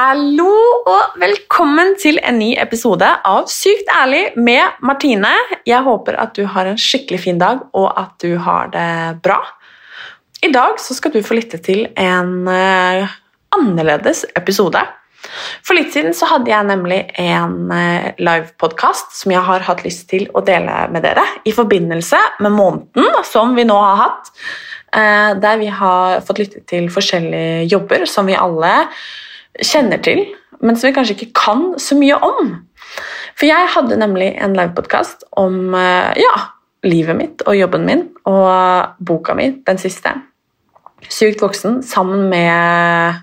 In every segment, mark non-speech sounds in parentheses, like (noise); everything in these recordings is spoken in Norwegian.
Hallo og velkommen til en ny episode av Sykt ærlig med Martine. Jeg håper at du har en skikkelig fin dag, og at du har det bra. I dag skal du få lytte til en uh, annerledes episode. For litt siden så hadde jeg nemlig en uh, livepodkast som jeg har hatt lyst til å dele med dere i forbindelse med måneden som vi nå har hatt, uh, der vi har fått lytte til forskjellige jobber som vi alle kjenner til, men som vi kanskje ikke kan så mye om. For jeg hadde nemlig en livepodkast om eh, ja, livet mitt og jobben min og boka mi, den siste. Sykt voksen, sammen med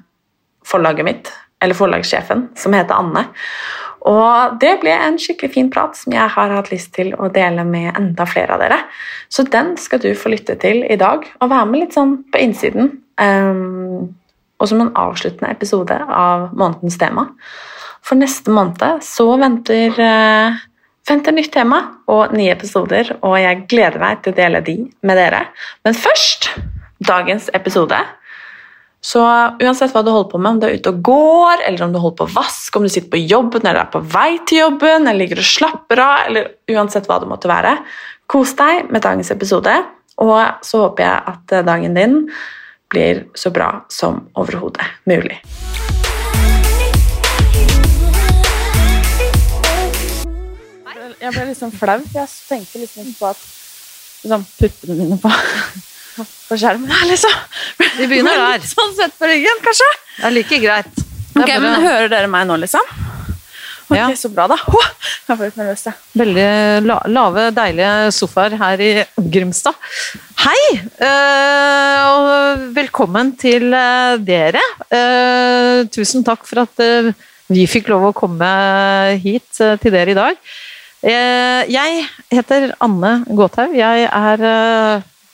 forlaget mitt, eller forlagssjefen, som heter Anne. Og det ble en skikkelig fin prat som jeg har hatt lyst til å dele med enda flere av dere. Så den skal du få lytte til i dag, og være med litt sånn på innsiden. Um, og som en avsluttende episode av månedens tema. For neste måned så venter, uh, venter nytt tema og nye episoder, og jeg gleder meg til å dele de med dere. Men først dagens episode. Så uansett hva du holder på med, om du er ute og går, eller om du holder på å vaske, om du sitter på jobben eller er på vei til jobben, eller ligger og slapper av, eller uansett hva det måtte være, kos deg med dagens episode, og så håper jeg at dagen din blir så bra som overhodet mulig. Jeg ble liksom flau, for jeg tenkte liksom ikke på at liksom, puppene mine på, på skjermen her, liksom. Vi begynner (laughs) der. Sånn sett på ryggen, kanskje. Det er like greit. Det er Ok, men Hører dere meg nå, liksom? Ok, Ja. Så bra, da. Oh, jeg ble litt nervøs, jeg. veldig la, lave, deilige sofaer her i Grimstad. Hei, eh, velkommen til eh, dere. Eh, tusen takk for at eh, vi fikk lov å komme hit til dere i dag. Jeg heter Anne Gåthaug. Jeg er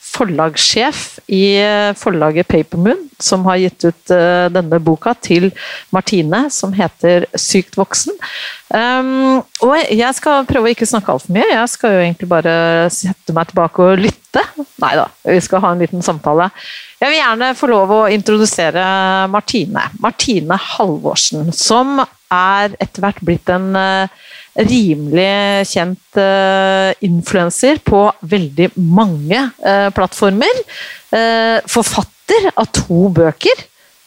forlagssjef i forlaget Papermoon, som har gitt ut denne boka til Martine, som heter Sykt voksen. Um, og jeg skal prøve å ikke snakke altfor mye. Jeg skal jo egentlig bare sette meg tilbake og lytte. Nei da, vi skal ha en liten samtale. Jeg vil gjerne få lov å introdusere Martine. Martine Halvorsen, som er etter hvert blitt en eh, rimelig kjent uh, influenser på veldig mange eh, plattformer. Eh, forfatter av to bøker.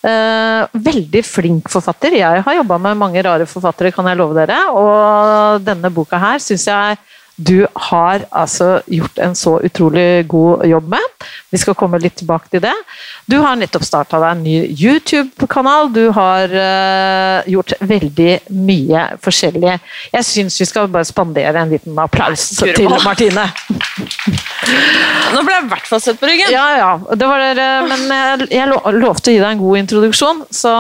Eh, veldig flink forfatter. Jeg har jobba med mange rare forfattere, kan jeg love dere. Og denne boka her syns jeg du har altså gjort en så utrolig god jobb med. Vi skal komme litt tilbake til det. Du har nettopp starta deg en ny YouTube-kanal. Du har uh, gjort veldig mye forskjellig. Jeg syns vi skal bare spandere en liten applaus til. Martine. Nå ble jeg i hvert fall sett på ryggen. Ja, ja. Det var dere, men jeg, jeg lovte å gi deg en god introduksjon, så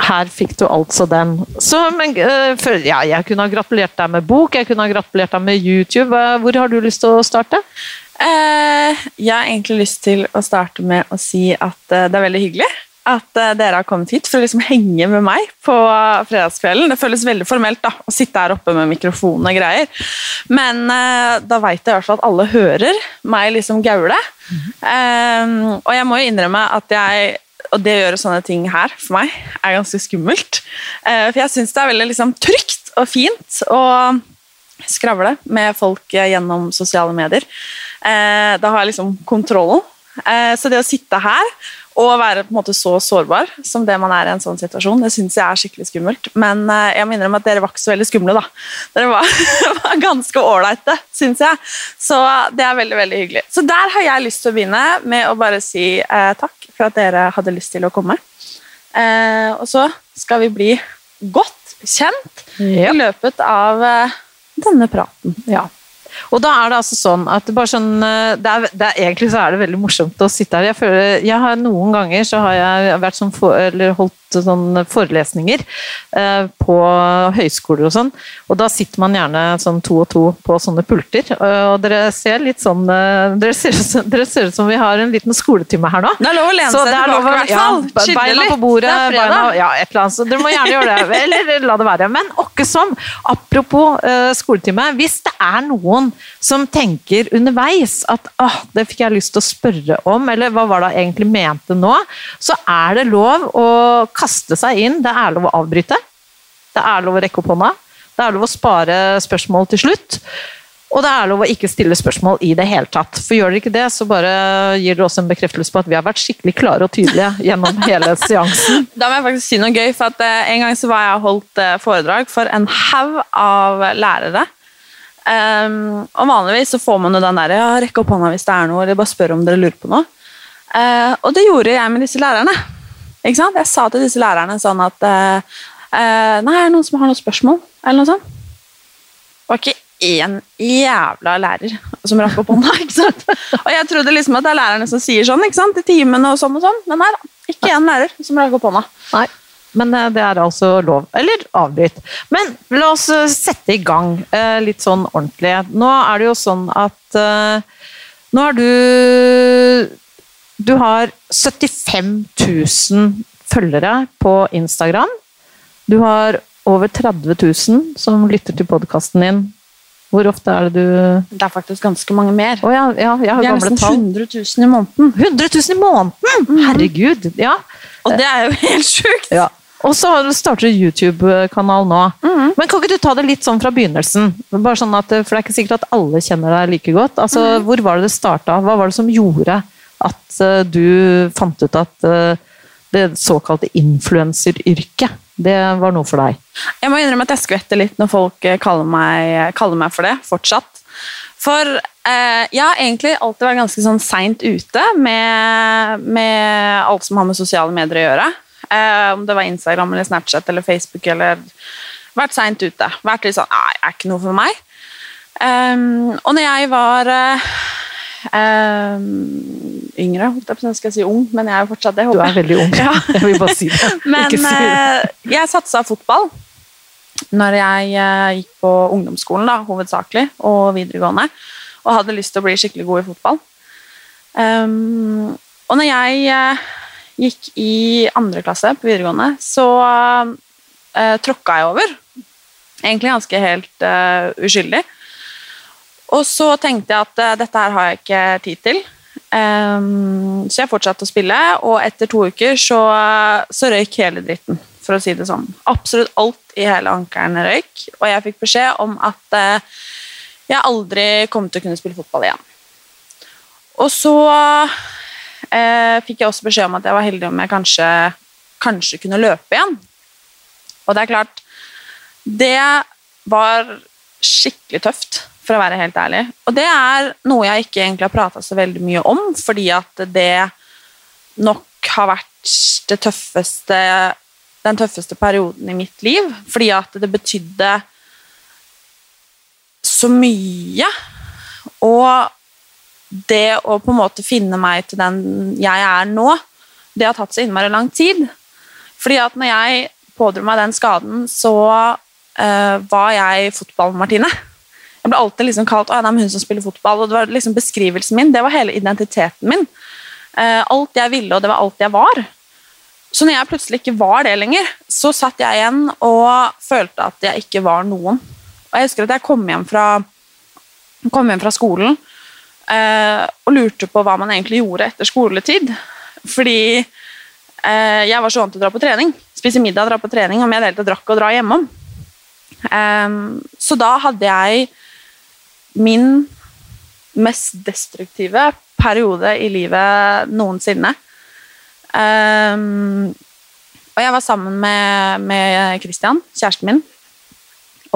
her fikk du altså den. Så, men, eh, for, ja, jeg kunne ha gratulert deg med bok, jeg kunne ha gratulert deg med YouTube. Hvor har du lyst til å starte? Eh, jeg har egentlig lyst til å starte med å si at eh, det er veldig hyggelig at eh, dere har kommet hit for å liksom henge med meg på fredagskvelden. Det føles veldig formelt da, å sitte her oppe med mikrofon og greier. Men eh, da veit jeg i hvert fall at alle hører meg liksom gaule. Eh, og jeg må jo innrømme at jeg og det å gjøre sånne ting her for meg er ganske skummelt. Eh, for jeg syns det er veldig liksom, trygt og fint. å skravle med folk eh, gjennom sosiale medier. Eh, da har jeg liksom kontrollen. Så det å sitte her og være på en måte så sårbar som det man er i en sånn situasjon, det syns jeg er skikkelig skummelt. Men eh, jeg minner om at dere var ikke så veldig skumle, da. Dere var, (laughs) var ganske ålreite, syns jeg. Så det er veldig, veldig hyggelig. Så der har jeg lyst til å begynne med å bare si eh, takk for at dere hadde lyst til å komme. Eh, og så skal vi bli godt kjent Ja. i løpet av eh, denne praten. Ja. Og da er det altså sånn at sånn eh, det er, det er, Egentlig så er det veldig morsomt å sitte her. Jeg føler, jeg har Noen ganger så har jeg vært sånn for, eller holdt sånn forelesninger eh, på høyskoler og sånn, og da sitter man gjerne sånn to og to på sånne pulter. Og dere ser litt sånn eh, Dere ser, ut som- dere ser ut som vi har en liten skoletime her nå. Det er lov å lene seg tilbake, i hvert fall. Ja, beina på bordet, beina, ja, et eller annet. Så dere må gjerne gjøre det. Eller la det være. Men åkke som, apropos eh, skoletime. Hvis det er noen som tenker underveis at åh, det fikk jeg lyst til å spørre om, eller hva var det jeg egentlig mente nå, så er det lov å kaste seg inn. Det er lov å avbryte. Det er lov å rekke opp hånda. Det er lov å spare spørsmål til slutt. Og det er lov å ikke stille spørsmål i det hele tatt. For gjør dere ikke det, så bare gir dere også en bekreftelse på at vi har vært skikkelig klare og tydelige (laughs) gjennom hele seansen. Da må jeg faktisk si noe gøy, for at eh, en gang så var jeg holdt eh, foredrag for en haug av lærere. Um, og vanligvis så får man jo den der, ja, rekke opp hånda hvis det er noe, eller bare spør om dere lurer på noe. Uh, og det gjorde jeg med disse lærerne. Ikke sant? Jeg sa til disse lærerne sånn at eh, eh, Nei, er det noen som har noen spørsmål? Eller noe sånt? Det var ikke én jævla lærer som rakk opp hånda. (laughs) ikke sant? Og jeg trodde liksom at det er lærerne som sier sånn ikke sant? i timene og sånn og sånn, men nei da. Ikke én lærer som rakk opp hånda. Nei, men eh, det er altså lov. Eller avbryt. Men la oss eh, sette i gang litt sånn ordentlig. Nå er det jo sånn at Nå har du Du har 75 000 følgere på Instagram. Du har over 30 000 som lytter til podkasten din. Hvor ofte er det du Det er faktisk ganske mange mer. Oh, ja, ja, jeg har det er nesten tall. 100 000 i måneden. 100 000 i måneden! Herregud! Ja. Og det er jo helt sjukt! Ja. Og så har du YouTube-kanal nå. Mhm. Men kan ikke du ta det litt sånn fra begynnelsen? Bare sånn at, For det er ikke sikkert at alle kjenner deg like godt. Altså, Mhm. Hvor var det det starta? Hva var det som gjorde at eh, du fant ut at eh, det såkalte influenseryrket, det var noe for deg? Jeg må innrømme at jeg skvetter litt når folk eh, kaller meg, kaller meg for det, fortsatt. For eh, jeg har egentlig alltid vært ganske sånn seint ute med, med alt som har med sosiale medier å gjøre. Eh, om det var Instagram eller Snapchat eller Facebook eller Vært seint ute. Vært litt sånn Nei, er ikke noe for meg. Um, og når jeg var eh, yngre, holdt jeg på å skal si ung, men jeg er jo fortsatt det. Du er veldig ung. (laughs) Ja. (laughs) Jeg vil bare si det. (laughs) Men si det. eh, jeg satsa fotball når jeg eh, gikk på ungdomsskolen, da, hovedsakelig, og videregående, og hadde lyst til å bli skikkelig god i fotball. Um, og når jeg eh, gikk i andre klasse på videregående, så uh, tråkka jeg over. Egentlig ganske helt uh, uskyldig. Og så tenkte jeg at eh, dette her har jeg ikke tid til. Um, så jeg fortsatte å spille, og etter to uker så, så røyk hele dritten, for å si det sånn. Absolutt alt i hele ankelen røyk, og jeg fikk beskjed om at uh, jeg aldri kom til å kunne spille fotball igjen. Og så uh, fikk jeg også beskjed om at jeg var heldig om jeg kanskje, kanskje kunne løpe igjen. Og det er klart, det var skikkelig tøft, for å være helt ærlig. Og det er noe jeg ikke egentlig har prata så veldig mye om, fordi at det nok har vært tøffeste den tøffeste perioden i mitt liv, fordi at det betydde så mye. Og det å på en måte finne meg til den jeg er nå, det har tatt så innmari lang tid. Fordi at når jeg pådro meg den skaden, så uh, var jeg fotball-Martine. Jeg ble alltid liksom kalt «Å, det er hun som spiller fotball, og det var liksom beskrivelsen min. Det var hele identiteten min. Eh, alt jeg ville, og det var alt jeg var. Så når jeg plutselig ikke var det lenger, så satt jeg igjen og følte at jeg ikke var noen. Og jeg husker at jeg kom hjem fra, kom hjem fra skolen eh, og lurte på hva man egentlig gjorde etter skoletid. Fordi eh, jeg var så vant til å dra på trening. Spise middag, dra på trening, om jeg tatt drakk og dra hjemom. Em, så da hadde jeg min mest destruktive periode i livet noensinne. Um, og jeg var sammen med, med Christian, kjæresten min.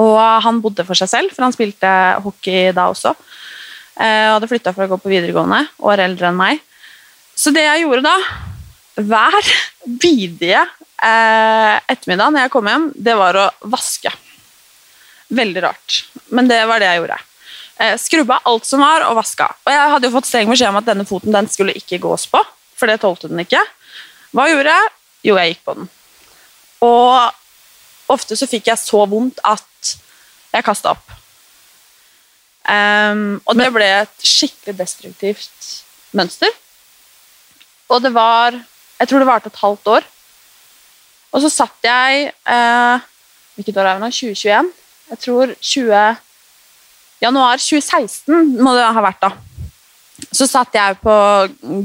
Og han bodde for seg selv, for han spilte hockey da også. Uh, og hadde flytta for å gå på videregående, år eldre enn meg. Så det jeg gjorde da, hver (laughs) bidige eh, ettermiddag når jeg kom hjem, det var å vaske. Veldig rart, men det var det jeg gjorde. Eh, skrubba alt som var, og vaska. Og jeg hadde jo fått streng beskjed om at denne foten den skulle ikke gås på, for det tålte den ikke. Hva gjorde jeg? Jo, jeg gikk på den. Og ofte så fikk jeg så vondt at jeg kasta opp. Um, og det ble et skikkelig destruktivt mønster. Og det var Jeg tror det varte et halvt år. Og så satt jeg eh, Hvilket år er det nå? 2021? Jeg tror 20 Januar 2016 må det ha vært da. Så satt jeg på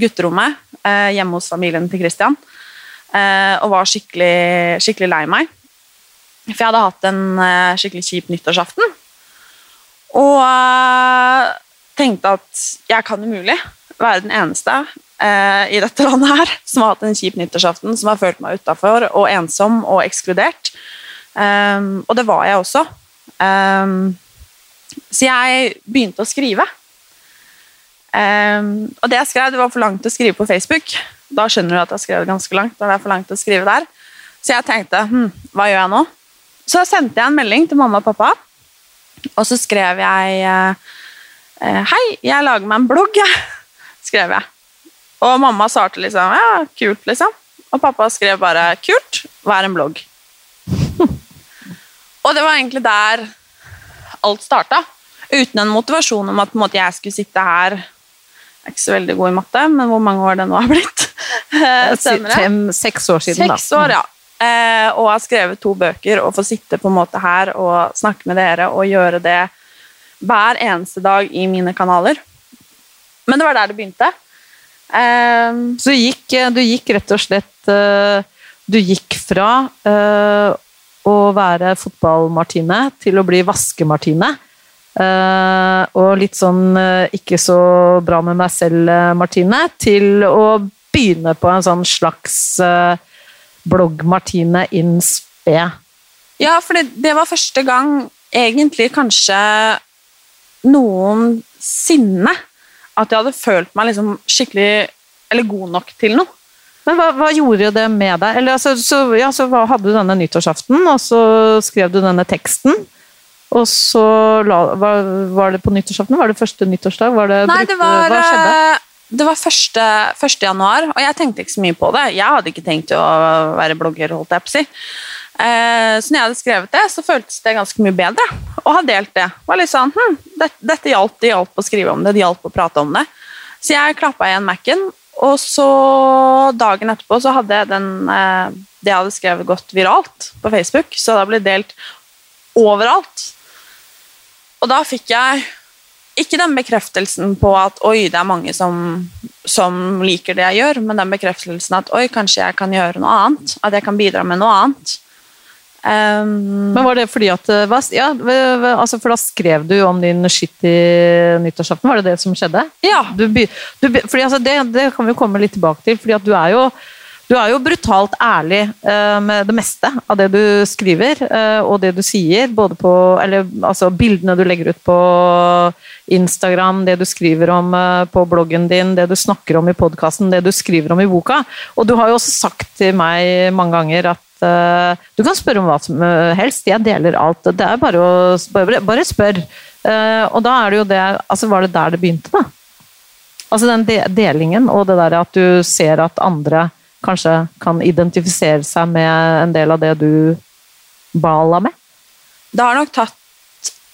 gutterommet eh, hjemme hos familien til Christian eh, og var skikkelig, skikkelig lei meg. For jeg hadde hatt en eh, skikkelig kjip nyttårsaften. Og eh, tenkte at jeg kan umulig være den eneste eh, i dette landet her som har hatt en kjip nyttårsaften, som har følt meg utafor og ensom og ekskludert. Um, og det var jeg også. Um, så jeg begynte å skrive. Um, og det jeg skrev, det var for langt å skrive på Facebook. Da skjønner du at jeg skrev det ganske langt. det er for langt å skrive der. Så jeg tenkte hm, hva gjør jeg nå? Så sendte jeg en melding til mamma og pappa, og så skrev jeg eh, Hei, jeg lager meg en blogg, (laughs) skrev jeg. Og mamma svarte liksom ja, kult, liksom. Og pappa skrev bare kult, hva er en blogg? (laughs) og det var egentlig der alt starta. Uten en motivasjon om at måte, jeg skulle sitte her Jeg er ikke så veldig god i matte, men hvor mange år det nå har blitt? (laughs) Fem-seks år siden, da. Seks år, ja. Eh, og har skrevet to bøker og får sitte på en måte her og snakke med dere og gjøre det hver eneste dag i mine kanaler. Men det var der det begynte. Eh, Så du gikk, du gikk rett og slett eh, Du gikk fra eh, å være fotball-Martine til å bli vaske-Martine. Uh, og litt sånn uh, ikke så bra med meg selv-Martine, til å begynne på en sånn slags eh, blogg-Martine in spe. Ja, for det, det var første gang egentlig kanskje noensinne at jeg hadde følt meg liksom skikkelig eller god nok til noe. Men hva, hva gjorde det med deg? Eller, altså, så, ja, så hadde du denne nyttårsaften, og så skrev du denne teksten. Og så la, var, var det på nyttårsaften? Var det første nyttårsdag? Var det, Nei, det var, hva skjedde? eh, det var første, 1. januar, og jeg tenkte ikke så mye på det. Jeg hadde ikke tenkt å være blogger, holdt jeg på å si. Eh, Så når jeg hadde skrevet det, så føltes det ganske mye bedre å ha delt det. Det var litt sånn, hm, det, Dette hjalp, det hjalp å skrive om det, det hjalp å prate om det. Så jeg klappa igjen Mac-en, og så dagen etterpå så hadde jeg den, eh, det jeg hadde skrevet gått viralt på Facebook, så det ble delt overalt. Og da fikk jeg ikke den bekreftelsen på at oi, det er mange som, som liker det jeg gjør, men den bekreftelsen at oi, kanskje jeg kan gjøre noe annet. At jeg kan bidra med noe annet. Um, Men var det fordi at eh, ja, altså For da skrev du om din skitty nyttårsaften, var det det som skjedde? Ja. Du, du, fordi altså det, det kan vi komme litt tilbake til, fordi at du er jo du er jo brutalt ærlig eh, med det meste av det du skriver eh, og det du sier. både på, eller altså Bildene du legger ut på Instagram, det du skriver om på bloggen din, det du snakker om i podkasten, det du skriver om i boka. Og du har jo også sagt til meg mange ganger at eh, du kan spørre om hva som eh, helst. Jeg deler alt. Det er bare å spørre. bare spør. Eh, og da er det jo det altså Var det der det begynte, da? Altså den de delingen og det der at du ser at andre kanskje kan identifisere seg med en del av det du bala med? Det har nok tatt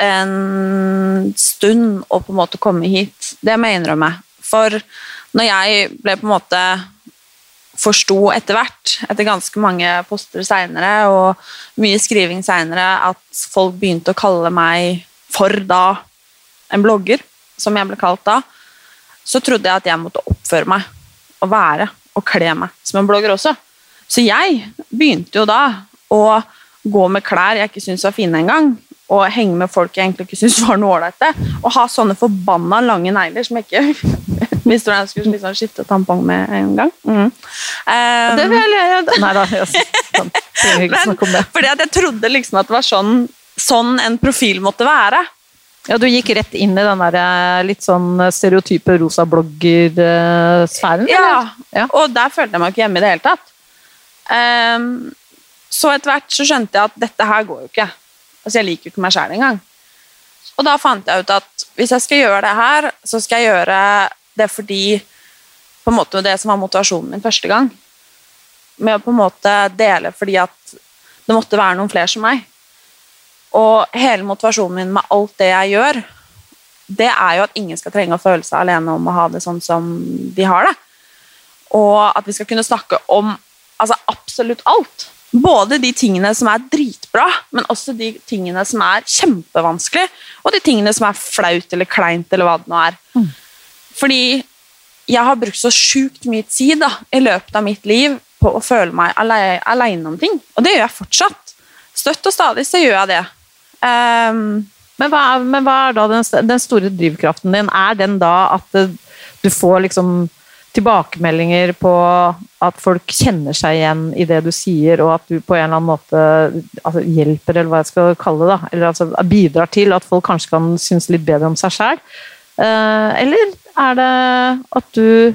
en stund å på en måte komme hit. Det må jeg innrømme. For når jeg ble på en måte forsto etter hvert, etter ganske mange poster seinere og mye skriving seinere, at folk begynte å kalle meg for da en blogger, som jeg ble kalt da, så trodde jeg at jeg måtte oppføre meg og være og kle meg som en blogger også. Så jeg begynte jo da å gå med klær jeg ikke syntes var fine engang, og henge med folk jeg egentlig ikke syntes var noe ålreite. Og ha sånne forbanna lange negler som jeg ikke Hvis du jeg skulle liksom skifte tampong med en gang. Mm. Um, Det vil jeg gjøre. Nei da, (laughs) det. fordi at jeg trodde liksom at det var sånn, sånn en profil måtte være. Ja, du gikk rett inn i den der eh, litt sånn stereotype rosa blogger-sfæren? Ja, ja. og der følte jeg meg ikke hjemme i det hele tatt. Um, så etter hvert så skjønte jeg at dette her går jo ikke. Altså, jeg liker jo ikke meg sjæl engang. Og da fant jeg ut at hvis jeg skal gjøre det her, så skal jeg gjøre det er fordi på en måte det som var motivasjonen min første gang. Med å på en måte dele fordi at det måtte være noen flere som meg. Og hele motivasjonen min med alt det jeg gjør, det er jo at ingen skal trenge å føle seg alene om å ha det sånn som de har det. Og at vi skal kunne snakke om altså, absolutt alt. Både de tingene som er dritbra, men også de tingene som er kjempevanskelig, og de tingene som er flaut eller kleint, eller hva det nå er. Fordi jeg har brukt så sjukt mye tid da, i løpet av mitt liv på å føle meg alene, alene om ting. Og det gjør jeg fortsatt. Støtt og stadig så gjør jeg det. Um, Men hva, er, men hva er da den, den store drivkraften din? Er den da at eh, du får liksom tilbakemeldinger på at folk kjenner seg igjen i det du sier, og at du på en eller annen måte altså, hjelper, eller hva jeg skal kalle det, da, eller altså, bidrar til at folk kanskje kan synes litt bedre om seg sjæl? eller er det at du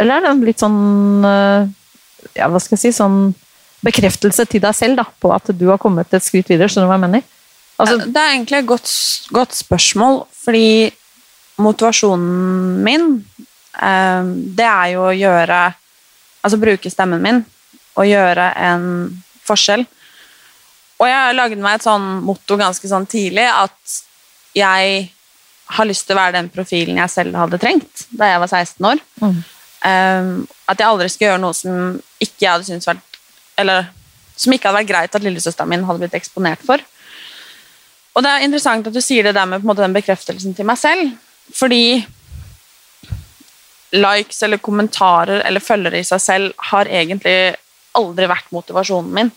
Eller er det en litt sånn eh, Ja, hva skal jeg si Sånn bekreftelse til deg selv da, på at du har kommet et skritt videre? Skjønner du hva jeg mener? Altså, det er egentlig et godt, godt spørsmål, fordi motivasjonen min eh, det er jo å gjøre Altså bruke stemmen min og gjøre en forskjell. Og jeg lagde meg et sånn motto ganske sånn tidlig at jeg har lyst til å være den profilen jeg selv hadde trengt da jeg var 16 år. Mm. Um, at jeg aldri skal gjøre noe som ikke jeg hadde syntes vært Eller som ikke hadde vært greit at lillesøsteren min hadde blitt eksponert for. Og det er interessant at du sier det der med måte, den bekreftelsen til meg selv. Fordi likes eller kommentarer eller følgere i seg selv har egentlig aldri vært motivasjonen min.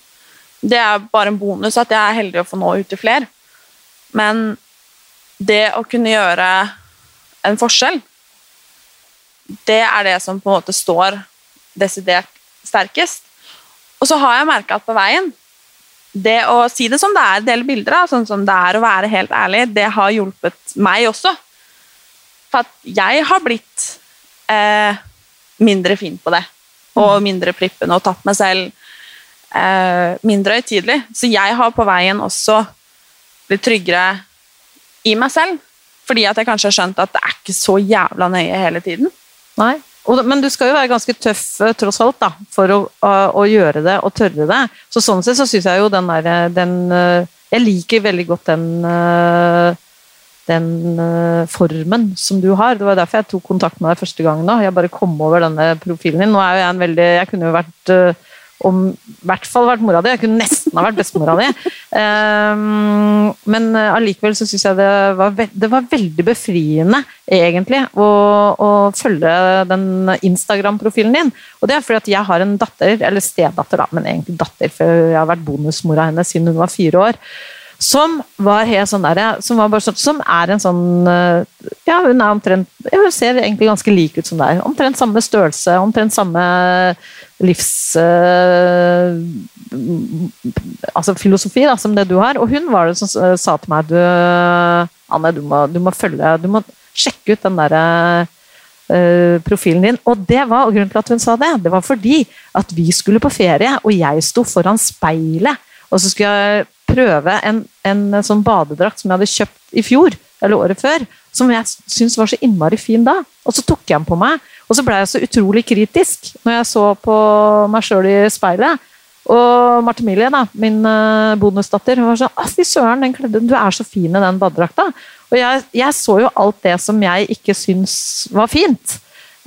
Det er bare en bonus at jeg er heldig å få nå ut til flere. Men det å kunne gjøre en forskjell, det er det som på en måte står desidert sterkest. Og så har jeg merka at på veien det å si det som det er, dele bilder av, sånn som det er å være helt ærlig, det har hjulpet meg også. For at jeg har blitt eh, mindre fin på det. Og mindre prippende og tatt meg selv eh, mindre høytidelig. Så jeg har på veien også blitt tryggere i meg selv. Fordi at jeg kanskje har skjønt at det er ikke så jævla nøye hele tiden. Nei. Men du skal jo være ganske tøff eh, tross alt da, for å, å, gjøre det og tørre det. Så sånn sett så syns jeg jo den derre den eh, Jeg liker veldig godt den eh, den formen som du har. Det var derfor jeg tok kontakt med deg første gang nå. Jeg bare kom over denne profilen din. Nå er jo jeg en veldig Jeg kunne jo vært om i hvert fall vært mora di. Jeg kunne nesten ha vært bestemora di. Um, men allikevel så syns jeg det var, det var veldig befriende, egentlig, å, å følge den Instagram-profilen din. Og det er fordi at jeg har en datter, eller stedatter, da, men egentlig datter, for jeg har vært bonusmora hennes siden hun var fire år. Som var helt sånn der, som, var sånn, som er en sånn Ja, hun er omtrent ja, Hun ser egentlig ganske lik ut som deg. Omtrent samme størrelse, omtrent samme livs... Uh, altså filosofi da, som det du har. Og hun var det som sa til meg du, Anne, du må, du må følge Du må sjekke ut den derre profilen din. Og det var og grunnen til at hun sa det. Det var fordi at vi skulle på ferie, og jeg sto foran speilet. Og så skulle jeg prøve en, en sånn badedrakt som jeg hadde kjøpt i fjor, eller året før, som jeg syntes var så innmari fin da. Og så tok jeg den på meg, og så ble jeg så utrolig kritisk når jeg så på meg sjøl i speilet. Og Marte Milie, da, min uh, bonusdatter, hun var sånn Å, fy søren, den kledde, du er så fin i den badedrakta. Og jeg, jeg, så jo alt det som jeg ikke syns var fint.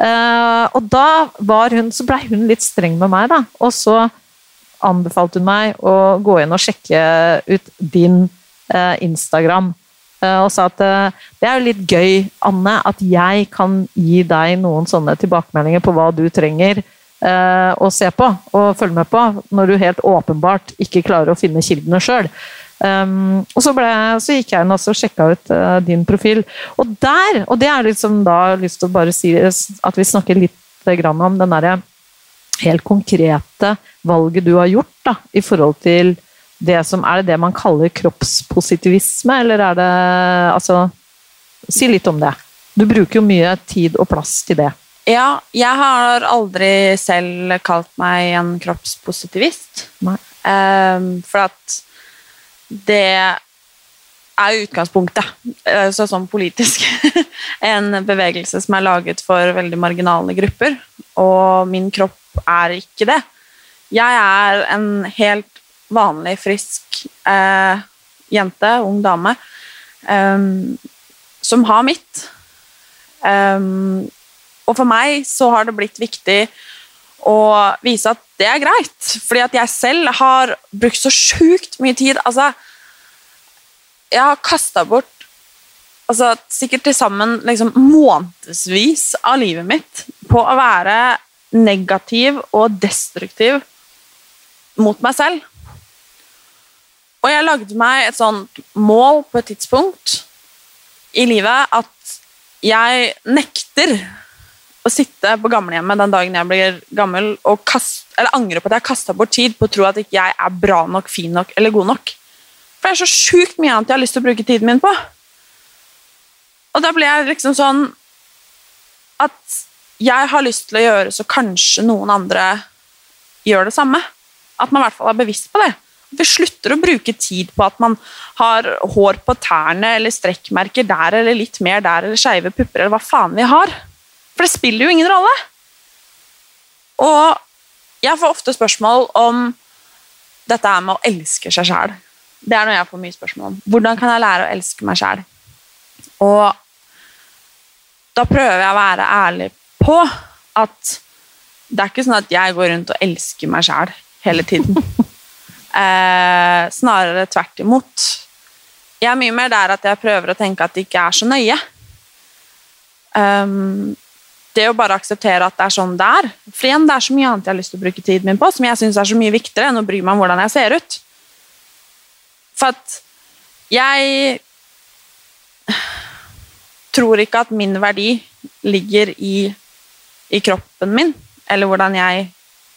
Uh, og da var hun, så blei hun litt streng med meg, da. Og så anbefalte hun meg å gå inn og sjekke ut din eh, Instagram. og sa at det er jo litt gøy, Anne, at jeg kan gi deg noen sånne tilbakemeldinger på hva du trenger å se på og følge med på, når du helt åpenbart ikke klarer å finne kildene sjøl. Um, og så, ble, så gikk jeg inn og sjekka ut uh, din profil, og der, og det er liksom da lyst til å bare si at vi snakker litt grann om den derre helt konkrete valget du har gjort da, i forhold til det som Er det det man kaller kroppspositivisme, eller er det Altså, si litt om det. Du bruker jo mye tid og plass til det. Ja, jeg har aldri selv kalt meg en kroppspositivist. Um, for at det er jo utgangspunktet, så sånn politisk, (laughs) en bevegelse som er laget for veldig marginale grupper. Og min kropp er ikke det. Jeg er en helt vanlig, frisk eh, jente, ung dame, eh, som har mitt. Eh, og for meg så har det blitt viktig å vise at det er greit. Fordi at jeg selv har brukt så sjukt mye tid. Altså, jeg har kasta bort altså, sikkert til sammen liksom, månedsvis av livet mitt på å være negativ og destruktiv mot meg selv. Og jeg lagde meg et sånt mål på et tidspunkt i livet at jeg nekter å sitte på gamlehjemmet den dagen jeg blir gammel og kast, angre på at jeg kasta bort tid på å tro at ikke jeg er bra nok, fin nok eller god nok. For det er så sjukt mye annet jeg har lyst til å bruke tiden min på. Og da blir jeg liksom sånn at jeg har lyst til å gjøre så kanskje noen andre gjør det samme. At man i hvert fall er bevisst på det. At vi slutter å bruke tid på at man har hår på tærne eller strekkmerker der eller litt mer der eller skeive pupper eller hva faen vi har. For det spiller jo ingen rolle. Og jeg får ofte spørsmål om dette er med å elske seg sjæl. Det er noe jeg får mye spørsmål om. Hvordan kan jeg lære å elske meg sjæl? Og da prøver jeg å være ærlig på at det er ikke sånn at jeg går rundt og elsker meg sjæl hele tiden. (laughs) eh, snarere tvert imot. Jeg er mye mer der at jeg prøver å tenke at det ikke er så nøye. Um, det å bare akseptere at det er sånn det er. For igjen, det er så mye annet jeg har lyst til å bruke tiden min på, som jeg syns er så mye viktigere enn å bry meg om hvordan jeg ser ut. For at jeg tror ikke at min verdi ligger i, i kroppen min, eller hvordan jeg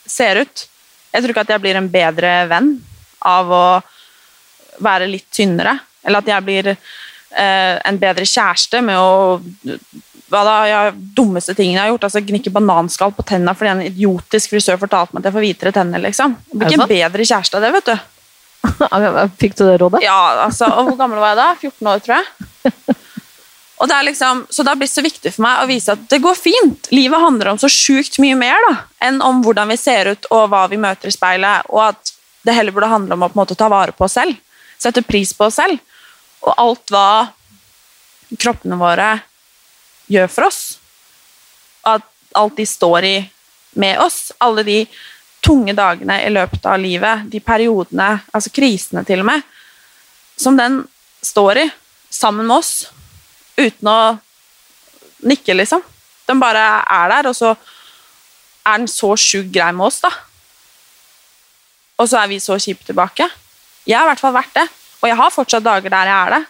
ser ut. Jeg tror ikke at jeg blir en bedre venn av å være litt tynnere, eller at jeg blir eh, en bedre kjæreste med å hva da, jeg, dummeste tingene jeg har gjort. altså Gnikke bananskall på tenna fordi en idiotisk frisør fortalte meg at jeg får hvitere tenner. liksom. Jeg blir ikke en bedre kjæreste av det, vet du. (laughs) Fikk du det rådet? Ja, altså, og Hvor gammel var jeg da? 14 år, tror jeg. (laughs) Og det er liksom, så det har blitt så viktig for meg å vise at det går fint. Livet handler om så sjukt mye mer da, enn om hvordan vi ser ut og hva vi møter i speilet. Og at det heller burde handle om å på en måte ta vare på oss selv. Sette pris på oss selv. Og alt hva kroppene våre gjør for oss. At alt de står i med oss. Alle de tunge dagene i løpet av livet, de periodene, altså krisene til og med, som den står i sammen med oss, uten å nikke, liksom. Den bare er der, og så er den så sjukt grei med oss, da. Og så er vi så kjipe tilbake. Jeg har i hvert fall vært det, og jeg har fortsatt dager der jeg er det.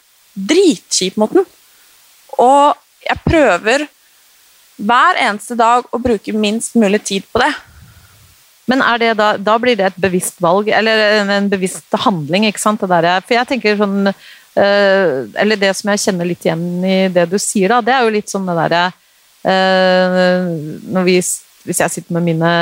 Dritkjip mot den. Og jeg prøver hver eneste dag å bruke minst mulig tid på det. Men da, da, blir det et bevisst valg, eller en, bevisst handling, ikke sant? Der, for jeg tenker sånn øh, Eller det som jeg kjenner litt igjen i det du sier, da, det er jo litt sånn det derre øh, Hvis jeg sitter med mine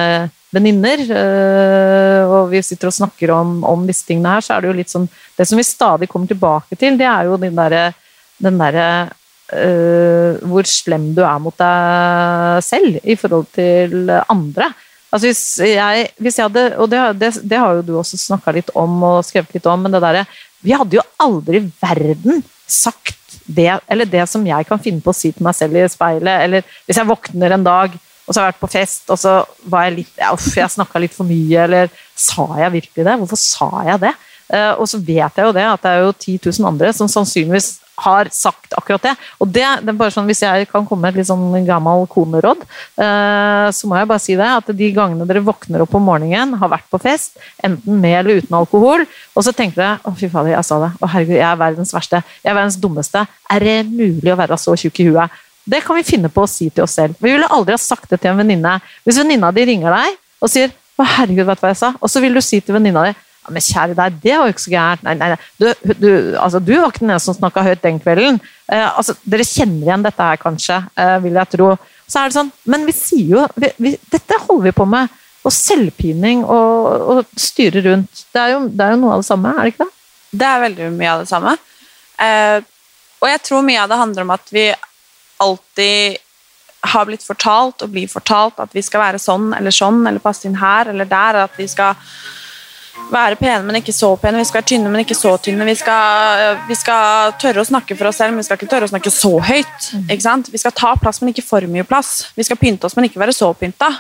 venninner, øh, og vi sitter og snakker om, om, disse tingene her, så er det jo litt sånn Det som vi stadig kommer tilbake til, det er jo den derre den der, uh, hvor slem du er mot deg selv i forhold til andre. Altså hvis jeg, hvis jeg hadde, og det, det, det, har jo du også snakka litt om og skrevet litt om, men det derre Vi hadde jo aldri i verden sagt det, eller det som jeg kan finne på å si til meg selv i speilet, eller hvis jeg våkner en dag og så har jeg vært på fest, og så var jeg litt Uff, jeg snakka litt for mye, eller sa jeg virkelig det? Hvorfor sa jeg det? Eh, og så vet jeg jo det, at det er jo 10 000 andre som sannsynligvis har sagt akkurat det. Og det, det er bare sånn, Hvis jeg kan komme med et litt sånn gammel koneråd, eh, så må jeg bare si det, at de gangene dere våkner opp om morgenen, har vært på fest, enten med eller uten alkohol, og så tenker dere å fy fader, jeg sa det, å herregud, jeg er verdens verste, jeg er verdens dummeste, er det mulig å være så tjukk i huet? Det kan vi finne på å si til oss selv. Vi ville aldri ha sagt det til en venninne. Hvis venninna di ringer deg og sier å herregud, vet du hva jeg sa? Og så vil du si til venninna di ja, men kjære deg, det var jo ikke så gærent. Nei, nei, nei. Du, du, altså, du var ikke den eneste som snakka høyt den kvelden. Eh, altså, dere kjenner igjen dette her, kanskje, eh, vil jeg tro. Så er det sånn, Men vi sier jo vi, vi, Dette holder vi på med. Og selvpining og, og styre rundt. Det er, jo, det er, jo, noe av det samme, er det ikke det? Det er veldig mye av det samme. Eh, og jeg tror mye av det handler om at vi alltid har blitt fortalt og blir fortalt at vi skal være sånn eller sånn eller passe inn her eller der. At vi skal være pene, men ikke så pene. Vi skal være tynne, men ikke så tynne. Vi skal, vi skal, tørre å snakke for oss selv, men vi skal ikke tørre å snakke så høyt. Vi skal ta plass, men ikke for mye plass. Vi skal pynte oss, men ikke være så pynta.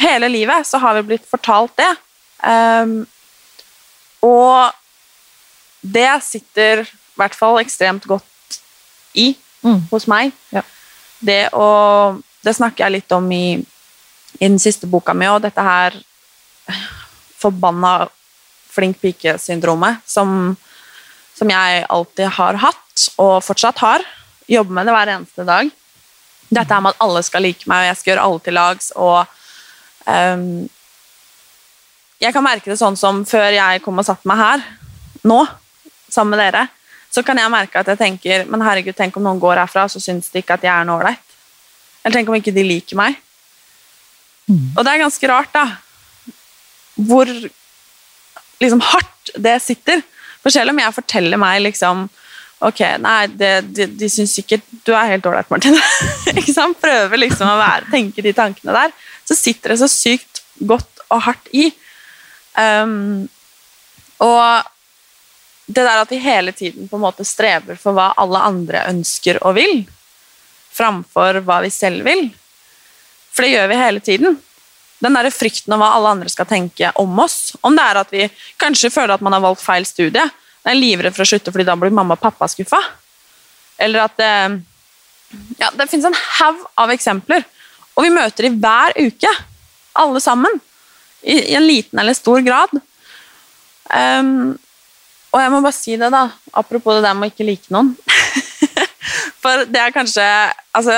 Hele livet så har vi blitt fortalt det. Um, og det sitter i hvert fall ekstremt godt i mm. hos meg. Ja. Det å Det snakker jeg litt om i, i den siste boka mi, og dette her forbanna flink pike-syndromet som, som, jeg alltid har hatt, og fortsatt har. Jobber med det hver eneste dag. Dette med at alle skal like meg, og jeg skal gjøre alle til lags. og um, Jeg kan merke det sånn som før jeg kom og satte meg her, nå, sammen med dere, så kan jeg merke at jeg tenker men herregud, tenk om noen går herfra så syns de ikke at jeg er noe ålreit. Eller tenk om ikke de liker meg. Mm. Og det er ganske rart, da hvor liksom hardt det sitter. For selv om jeg forteller meg liksom Ok, nei, det, de, de syns sikkert du er helt ålreit, Martin. (laughs) Prøver liksom å være, tenke de tankene der. Så sitter det så sykt godt og hardt i. Um, og det der at vi hele tiden på en måte streber for hva alle andre ønsker og vil, framfor hva vi selv vil. For det gjør vi hele tiden den der frykten av hva alle andre skal tenke om oss. Om det er at vi kanskje føler at man har valgt feil studie, er livredd for å slutte fordi da blir mamma og pappa skuffa. Eller at det Ja, det fins en haug av eksempler, og vi møter dem hver uke. Alle sammen. I, i en liten eller stor grad. Um, og jeg må bare si det, da, apropos det der med å ikke like noen. (laughs) For det er kanskje altså,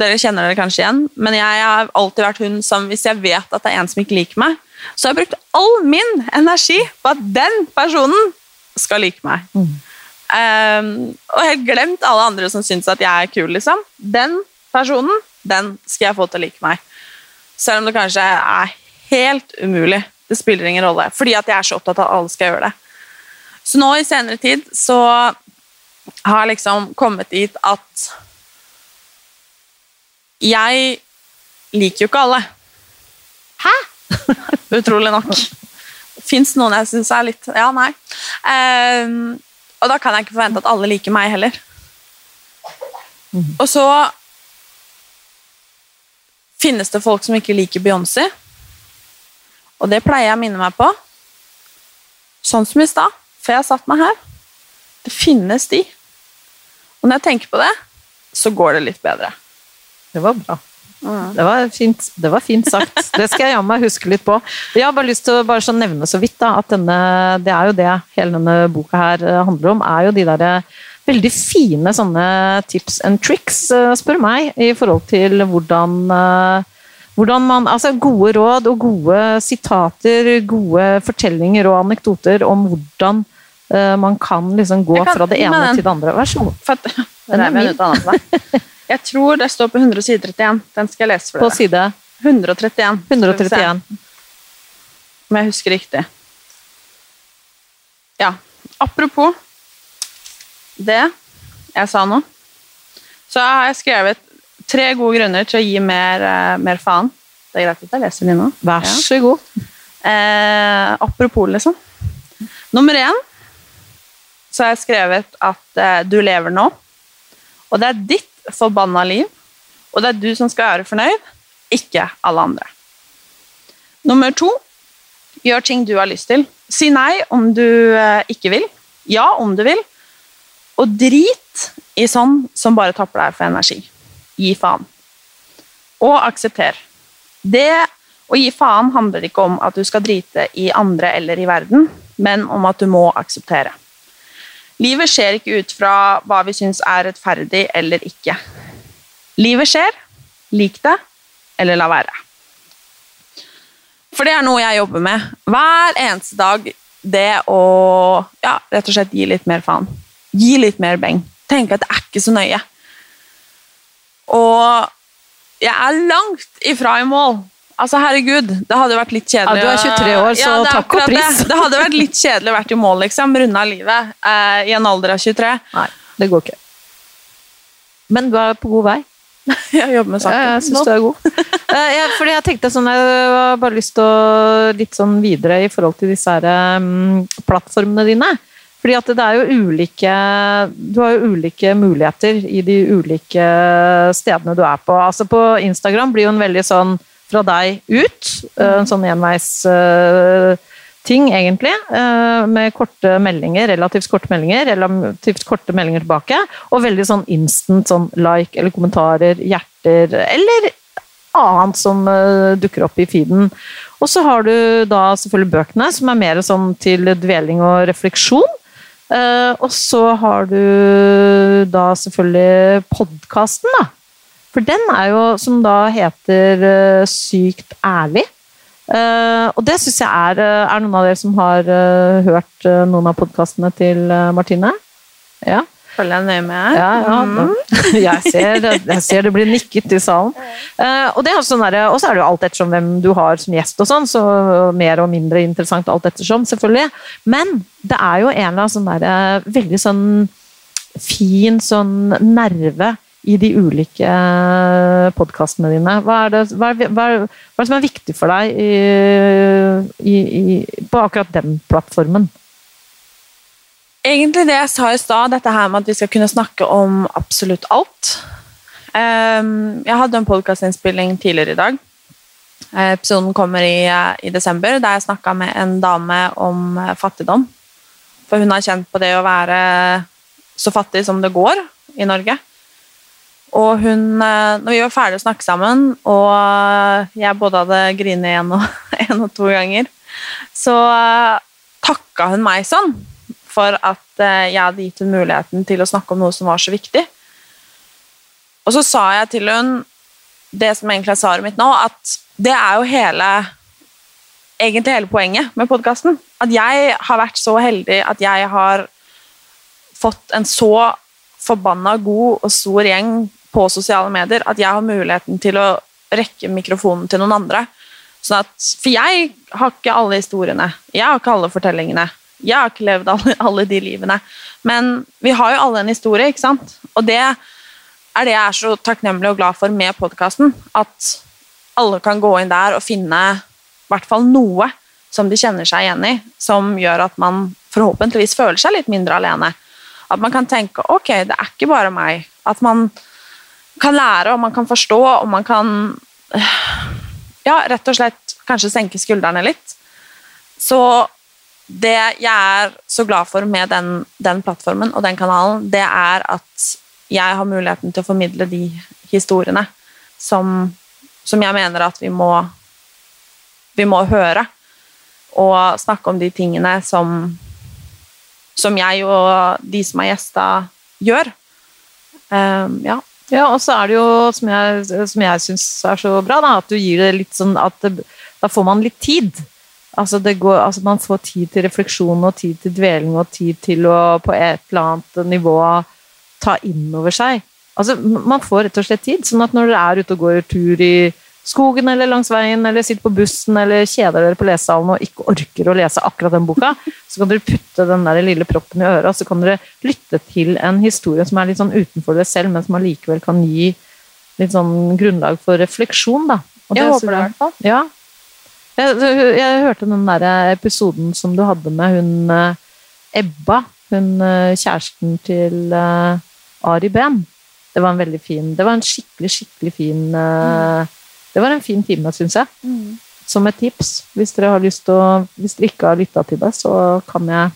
dere kjenner dere kanskje igjen, men jeg har alltid vært hun som hvis jeg vet at det er en som ikke liker meg, så har jeg brukt all min energi på at den personen skal like meg. Mm. Um, og helt glemt alle andre som syns at jeg er kul, liksom. Den personen, den skal jeg få til å like meg. Selv om det kanskje er helt umulig. Det spiller ingen rolle, fordi at jeg er så opptatt av at alle skal gjøre det. Så nå i senere tid så har jeg liksom kommet dit at jeg liker jo ikke alle. Hæ? (laughs) Utrolig nok. Fins noen jeg syns er litt Ja, nei. Um, og da kan jeg ikke forvente at alle liker meg heller. Mm. Og så finnes det folk som ikke liker Beyoncé. Og det pleier jeg å minne meg på. Sånn som i stad, før jeg satt meg her. Det finnes de. Og når jeg tenker på det, så går det litt bedre. Det var bra. Det var, fint, det var fint sagt. Det skal jeg jammen huske litt på. Jeg har bare lyst til å bare så nevne så vidt da, at denne, det er jo det hele denne boka her eh, handler om. er jo de der eh, veldig fine sånne tips and tricks, eh, spør meg, i forhold til hvordan hvordan man, altså Gode råd og gode sitater, gode fortellinger og anekdoter om hvordan man kan liksom gå kan, fra det ene til det andre. Vær så god. Den er min. (laughs) Jeg tror det står på 131. Den skal jeg lese for dere. På side? 131. 131. Om jeg husker riktig. Ja. Apropos det jeg sa nå, så har jeg skrevet tre gode grunner til å gi mer, uh, mer faen. Det er greit at jeg leser de nå? Vær så god. Eh, apropos, liksom. Nummer én så har jeg skrevet at eh, du lever nå, og det er ditt forbanna liv, og det er du som skal være fornøyd, ikke alle andre. Nummer to Gjør ting du har lyst til. Si nei om du eh, ikke vil. Ja om du vil. Og drit i sånn som bare tapper deg for energi. Gi faen. Og aksepter. Det å gi faen handler ikke om at du skal drite i andre eller i verden, men om at du må akseptere. Livet skjer ikke ut fra hva vi syns er rettferdig eller ikke. Livet skjer. Lik det, eller la være. For det er noe jeg jobber med hver eneste dag. Det å ja, rett og slett gi litt mer faen. Gi litt mer beng. Tenke at det er ikke så nøye. Og jeg er langt ifra i mål. Altså, herregud, det hadde vært litt kjedelig Ja, du er 23 år, så Ja, takk og pris. Det. det hadde vært litt kjedelig å vært i mål, liksom. Runda livet eh, i en alder av 23. Nei, det går ikke. Men du er på god vei. (laughs) Jeg jobber med Ja, saken. jeg syns du er god. (laughs) Eh, jeg, fordi jeg tenkte sånn, jeg har bare lyst til å litt sånn videre i forhold til disse her, um, plattformene dine. Fordi at det er jo ulike Du har jo ulike muligheter i de ulike stedene du er på. Altså På Instagram blir jo en veldig sånn fra deg ut. eh, En sånn enveis eh, egentlig. eh, Med korte meldinger, relativt korte meldinger, relativt korte meldinger tilbake. Og veldig sånn instant sånn like eller kommentarer, hjerter eller annet som dukker opp i feeden. Og så har du da selvfølgelig bøkene, som er mer sånn til dveling og refleksjon. Og så har du da selvfølgelig podkasten, da. For den er jo, som da heter uh, Sykt ærlig. Uh, og det syns jeg er eh, Er noen av dere som har uh, hørt noen av podkastene til Martine? Ja. Følger jeg nøye med. Ja, ja. da- (laughs) Jeg, ser, jeg ser det blir nikket i salen. Og det er sånn der, så er det jo alt ettersom hvem du har som gjest og sånn, så mer og mindre interessant alt ettersom, selvfølgelig. Men det er jo en eller annen sånn der, veldig sånn fin sånn nerve i de ulike podkastene dine. Hva er, det, hva, er, hva, er, hva er det som er viktig for deg i, i, i, på akkurat den plattformen? Egentlig det jeg sa i stad, dette her med at vi skal kunne snakke om absolutt alt. Ehm, jeg hadde en podkastinnspilling tidligere i dag. Eh, Episoden kommer i, eh, i desember, der jeg snakka med en dame om eh, fattigdom. For hun har kjent på det å være så fattig som det går i Norge. Og hun, eh, når vi var ferdige å snakke sammen, og jeg både hadde grinet én og, (laughs) og to ganger, så eh, takka hun meg sånn for at eh, jeg hadde gitt henne muligheten til å snakke om noe som var så viktig. Og så sa jeg til hun det som egentlig er svaret mitt nå, at det er jo hele egentlig hele poenget med podkasten. At jeg har vært så heldig at jeg har fått en så forbanna god og stor gjeng på sosiale medier at jeg har muligheten til å rekke mikrofonen til noen andre. Sånn at, for jeg har ikke alle historiene. Jeg har ikke alle fortellingene. Jeg har ikke levd alle, alle de livene. Men vi har jo alle en historie, ikke sant? Og det er det jeg er så takknemlig og glad for med podkasten. At alle kan gå inn der og finne i hvert fall noe som de kjenner seg igjen i, som gjør at man forhåpentligvis føler seg litt mindre alene. At man kan tenke ok, det er ikke bare meg. At man kan lære, og man kan forstå, og man kan ja, rett og slett kanskje senke skuldrene litt. Så det jeg er så glad for med den, den plattformen og den kanalen, det er at jeg har muligheten til å formidle de historiene som, som jeg mener at vi må, vi må høre. Og snakke om de tingene som, som jeg og de som er gjester, gjør. Um, ja. Ja, og så er det jo, som jeg, som jeg syns er så bra, da, at du gir det litt sånn at det, da får man litt tid. Altså, går, altså Man får tid til refleksjon og tid til dveling og tid til å på et eller annet nivå ta inn over seg. Altså, Man får rett og slett tid. sånn at når dere er ute og går tur i skogen eller langs veien, eller sitter på bussen eller kjeder dere på lesesalen og ikke orker å lese akkurat den boka, så kan dere putte den der lille proppen i øret, og så kan dere lytte til en historie som er litt sånn utenfor dere selv, men som allikevel kan gi litt sånn grunnlag for refleksjon, da. Og Jeg det håper det, i hvert fall. Ja. Jeg, jeg hørte den der episoden som du hadde med hun eh, Ebba, hun eh, kjæresten til eh, Ari Behn. Det var en veldig fin Det var en skikkelig, skikkelig fin eh, Det var en fin time, syns jeg. som et tips. Hvis dere, å, hvis dere ikke har lytta til det, så kan jeg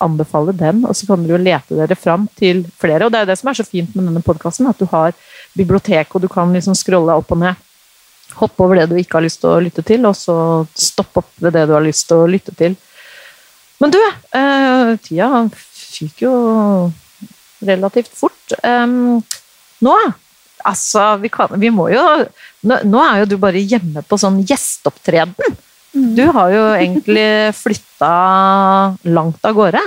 anbefale den. Og så kan dere jo lete dere fram til flere. Og det er jo det som er så fint med denne podkasten, at du har bibliotek, og du kan liksom scrolle opp og ned. Hoppe over det du ikke har lyst til å lytte til, og så stoppe opp ved det du har lyst til å lytte til. Men du, eh, tida fyker jo relativt fort. Eh, nå Altså, vi, kan, vi må jo nå, nå, er jo du bare hjemme på sånn gjesteopptreden. Mm. Du har jo egentlig flytta langt av gårde.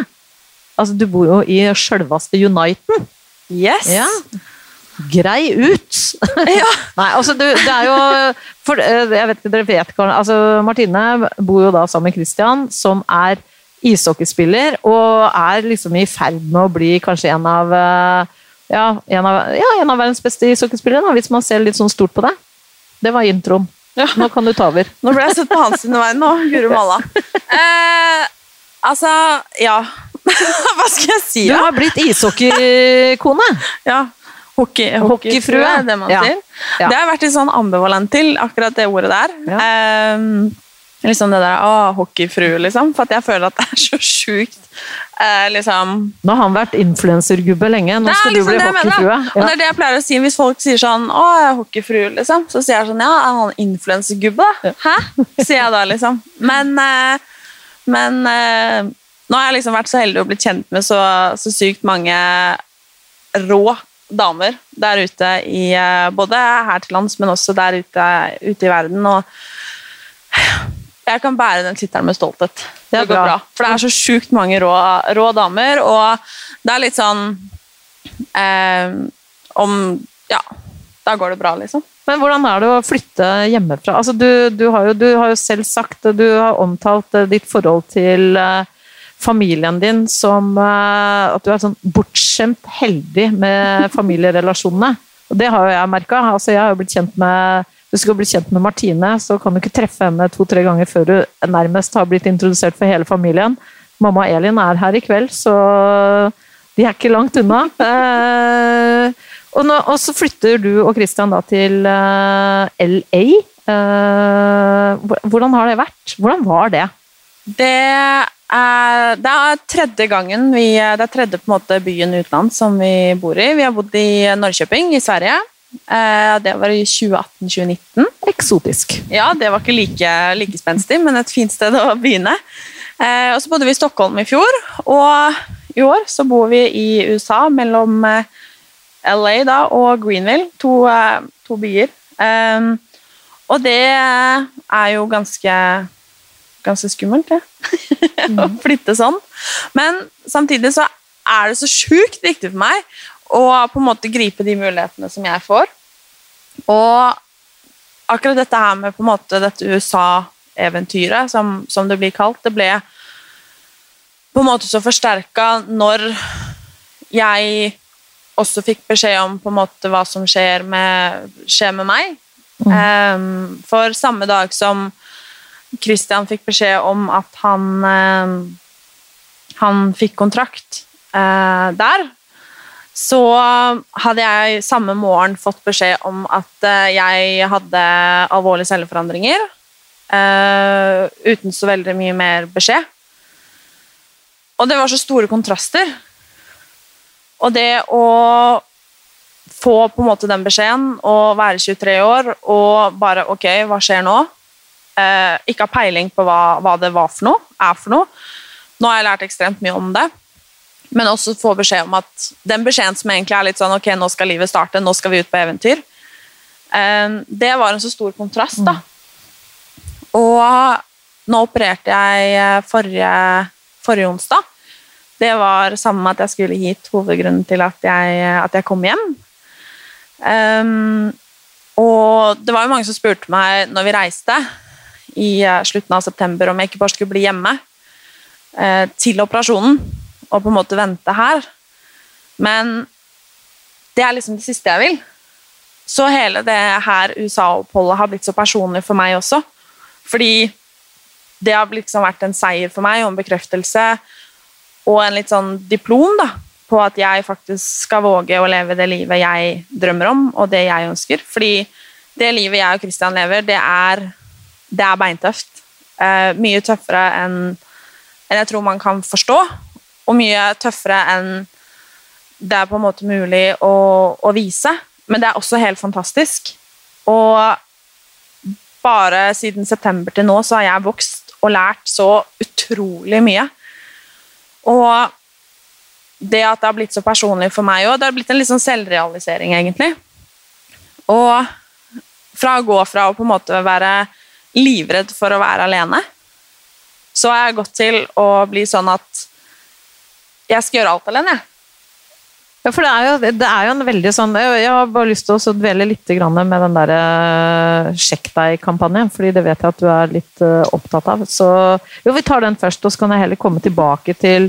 Altså, du bor jo i sjølveste Uniten. Yes! Ja. Grei ut! (laughs) Ja. Nei, altså du, det er jo for, eh, Jeg vet ikke, dere vet altså, Martine bor jo da sammen med Christian, som er ishockeyspiller, og er liksom i ferd med å bli kanskje en av uh, ja, en av, ja, en av verdens beste ishockeyspillere, hvis man ser litt sånn stort på det. Det var introen. Ja. Nå kan du ta over. Nå ble jeg sett på hans sine vei nå, guri malla. Eh, altså, ja (laughs) Hva skal jeg si? Du har blitt ishockeykone. Ja. Hockey, Hockeyfrue. hockeyfrue, det man Ja. sier. Det har jeg vært litt sånn ambivalent til, akkurat det ordet der. Ja. Eh, liksom det der å, hockeyfrue, liksom. For at jeg føler at det er så sjukt. Eh, liksom Nå har han vært influensergubbe lenge, nå skal liksom du bli hockeyfrue. hockeyfrue. Og det er det jeg pleier å si hvis folk sier sånn Å, jeg er hockeyfrue, liksom. Så sier jeg sånn Ja, er han influensergubbe, da? Hæ? Sier jeg da, liksom. Men, eh, men eh, nå har jeg liksom vært så heldig å bli kjent med så, så sykt mange rå damer der ute i eh, Både her til lands, men også der ute, ute i verden. Og jeg kan bære den tittelen med stolthet. Det er går bra. bra. For det er så sjukt mange rå, rå damer, og det er litt sånn eh, Om Ja, da går det bra, liksom. Men hvordan er det å flytte hjemmefra? Altså, du, du, har jo, du har jo selv sagt, du har omtalt eh, ditt forhold til eh, familien din som eh, at du er sånn bortskjemt heldig med (laughs) familierelasjonene. Og det har jo jeg merka. Altså, jeg har jo blitt kjent med du skal bli kjent med Martine, så kan du ikke treffe henne to-tre ganger før du nærmest har blitt introdusert for hele familien. Mamma Elin er her i kveld, så de er ikke langt unna. Eh, og, nå, og så flytter du og Christian da til eh, LA. Eh, hvordan har det vært? Hvordan var det? Det er, det er tredje gangen vi, Det er tredje på en måte byen utenlands som vi bor i. Vi har bodd i Norrköping i Sverige. Eh, Det var i 2018-2019. Eksotisk. Ja, det var ikke like, like spenstig, men et fint sted å begynne. Eh, Og så bodde vi i Stockholm i fjor, og i år så bor vi i USA mellom eh, LA da, og Greenville, to, to byer. Um, og det er jo ganske, ganske skummelt, det. (laughs) å flytte sånn. Men samtidig så er det så sjukt viktig for meg å på en måte gripe de mulighetene som jeg får. Og akkurat dette her med på en måte dette USA-eventyret, som, som det blir kalt, det ble på en måte så forsterka når jeg også fikk beskjed om på en måte hva som skjer med, skjer med meg. Em, for samme dag som Christian fikk beskjed om at han um, han fikk kontrakt uh, der, så hadde jeg samme morgen fått beskjed om at eh, jeg hadde alvorlige celleforandringer. Uh, uten så veldig mye mer beskjed. Og det var så store kontraster. Og det å få på en måte den beskjeden og være 23 år og bare Ok, hva skjer nå? Uh, ikke ha peiling på hva, hva det var for noe, er for noe. Nå har jeg lært ekstremt mye om det. Men også få beskjed om at den beskjeden som egentlig er litt sånn Ok, nå skal livet starte, nå skal vi ut på eventyr. Eh, det var en så stor kontrast, da. Og nå opererte jeg eh, forrige, forrige onsdag. Det var sammen med at jeg skulle hit, hovedgrunnen til at jeg, at jeg kom hjem. Um, og det var jo mange som spurte meg når vi reiste i slutten av september om jeg ikke bare skulle bli hjemme eh, til operasjonen og på en måte vente her. Men det er liksom det siste jeg vil. Så hele det her USA-oppholdet har blitt så personlig for meg også. Fordi det har liksom vært en seier for meg og en bekreftelse og en litt sånn diplom da, på at jeg faktisk skal våge å leve det livet jeg drømmer om, og det jeg ønsker. Fordi det livet jeg og Christian lever, det er det er beintøft. Eh, mye tøffere enn enn jeg tror man kan forstå, og mye tøffere enn det er på en måte mulig å, å vise. Men det er også helt fantastisk. Og bare siden september til nå så har jeg vokst og lært så utrolig mye. Og det at det har blitt så personlig for meg òg, det har blitt en litt sånn selvrealisering, egentlig. Og fra å gå fra å på en måte være livredd for å være alene, så har jeg gått til å bli sånn at jeg skal gjøre alt alene. Ja, for det er, jo, det er jo en veldig sånn Jeg jeg har bare lyst til å dvele litt grann med den derre sjekk deg-kampanjen, fordi det vet jeg at du er litt uh, opptatt av. Så jo, vi tar den først, og så kan jeg heller komme tilbake til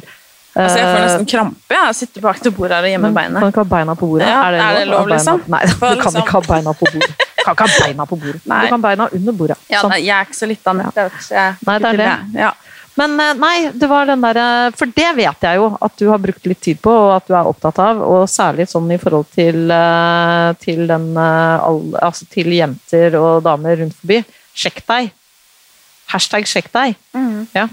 Altså, jeg får eh, nesten krampe. Jeg sitter bak til bordet her og gjemmer beinet. Kan ikke ha beina på bordet? Ja, er det lov, Beina- liksom? Nei, du kan liksom- ikke ha beina på bordet. Du kan ikke ha beina på bordet. Nei. Du kan ha beina under bordet. Ja, Sånn. nei, jeg er ikke så lita nett, jeg jeg Nei, det er det. Ja. Men eh, nei, det var den der eh, For det vet jeg jo at du har brukt litt tid på, og at du er opptatt av. Og særlig sånn i forhold til, eh, til, den, altså til jenter og damer rundt forbi. Sjekk deg. Hashtag sjekk deg. Ja.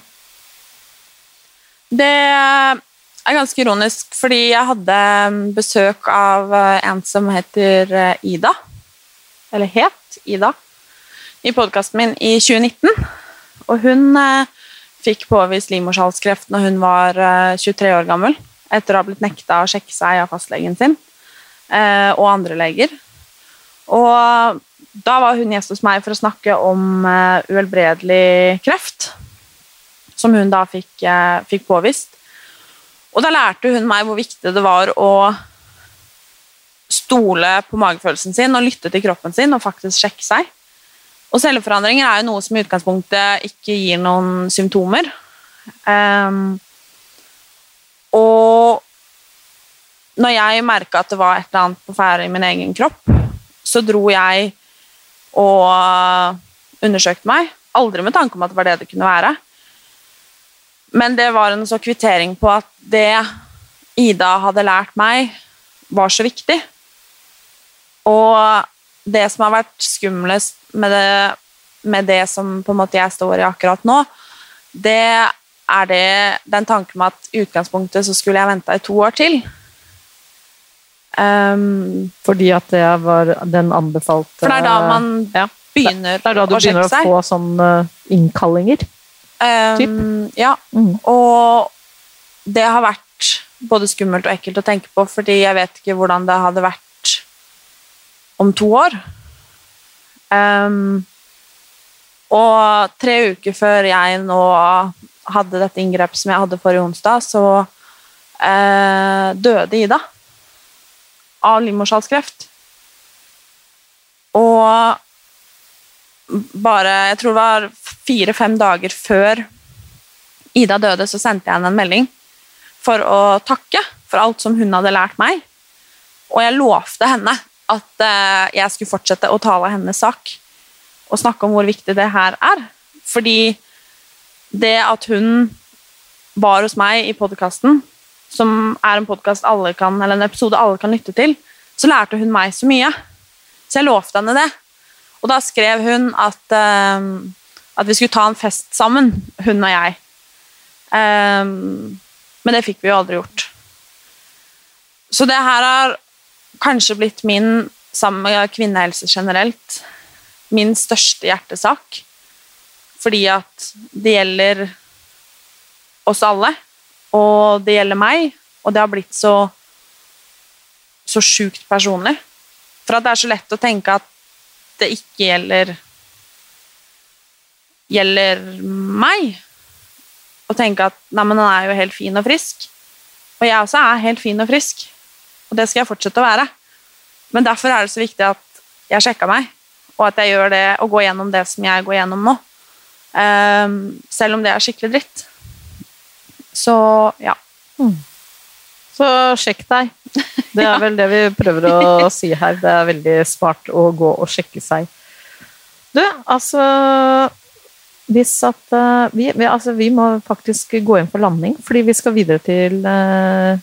Det er ganske ironisk, fordi jeg hadde besøk av en som heter Ida. Eller het Ida. I podkasten min i 2019. Og hun eh, fikk påvist livmorhalskreft når hun var eh, 23 år gammel. Etter å ha blitt nekta å sjekke seg av fastlegen sin eh, og andre leger. Og da var hun gjest hos meg for å snakke om eh, uhelbredelig kreft som hun da fikk, eh, fikk påvist. Og da lærte hun meg hvor viktig det var å stole på magefølelsen sin og lytte til kroppen sin og faktisk sjekke seg. Og celleforandringer er jo noe som i utgangspunktet ikke gir noen symptomer. Um, og når jeg merka at det var et eller annet på ferde i min egen kropp, så dro jeg og undersøkte meg. Aldri med tanke om at det var det det kunne være. Men det var en så kvittering på at det Ida hadde lært meg, var så viktig. Og det som har vært skumlest med det, med det som jeg står i akkurat nå, det er det, den tanken med at i utgangspunktet så skulle jeg venta i to år til. Um, Fordi at det var den anbefalte for det er da man ja. begynner Det er da du å begynner sjekke å få sånne innkallinger. Um, ja. Mm. Og det har vært både skummelt og ekkelt å tenke på, fordi jeg vet ikke hvordan det hadde vært om to år. Um, og tre uker før jeg nå hadde dette inngrepet som jeg hadde forrige onsdag, så uh, døde Ida av livmorsalskreft. Og bare Jeg tror det var fire-fem dager før Ida døde, så sendte jeg henne en melding for å takke for alt som hun hadde lært meg. Og jeg lovte henne at eh, jeg skulle fortsette å tale hennes sak og snakke om hvor viktig det her er. Fordi det at hun var hos meg i podkasten, som er en podcast alle kan, eller en episode alle kan lytte til, så lærte hun meg så mye. Så jeg lovte henne det. Og da skrev hun at, um, at vi skulle ta en fest sammen, hun og jeg. Um, men det fikk vi jo aldri gjort. Så det her har kanskje blitt min, sammen med kvinnehelse generelt, min største hjertesak. Fordi at det gjelder oss alle, og det gjelder meg, og det har blitt så så sjukt personlig. For at det er så lett å tenke at det ikke gjelder gjelder meg. Og tenke at nei, men han er jo helt fin og frisk. Og jeg også er helt fin og frisk. Og det skal jeg fortsette å være. Men derfor er det så viktig at jeg sjekka meg, og at jeg gjør det og går gjennom det som jeg går gjennom nå. Um, selv om det er skikkelig dritt. Så ja. Så sjekk deg. (laughs) Det er vel det vi prøver å (laughs) si her. Det er veldig smart å gå og sjekke seg. Du, altså Hvis at eh, vi, vi, altså, vi må faktisk gå inn for landing, fordi vi skal videre til uh,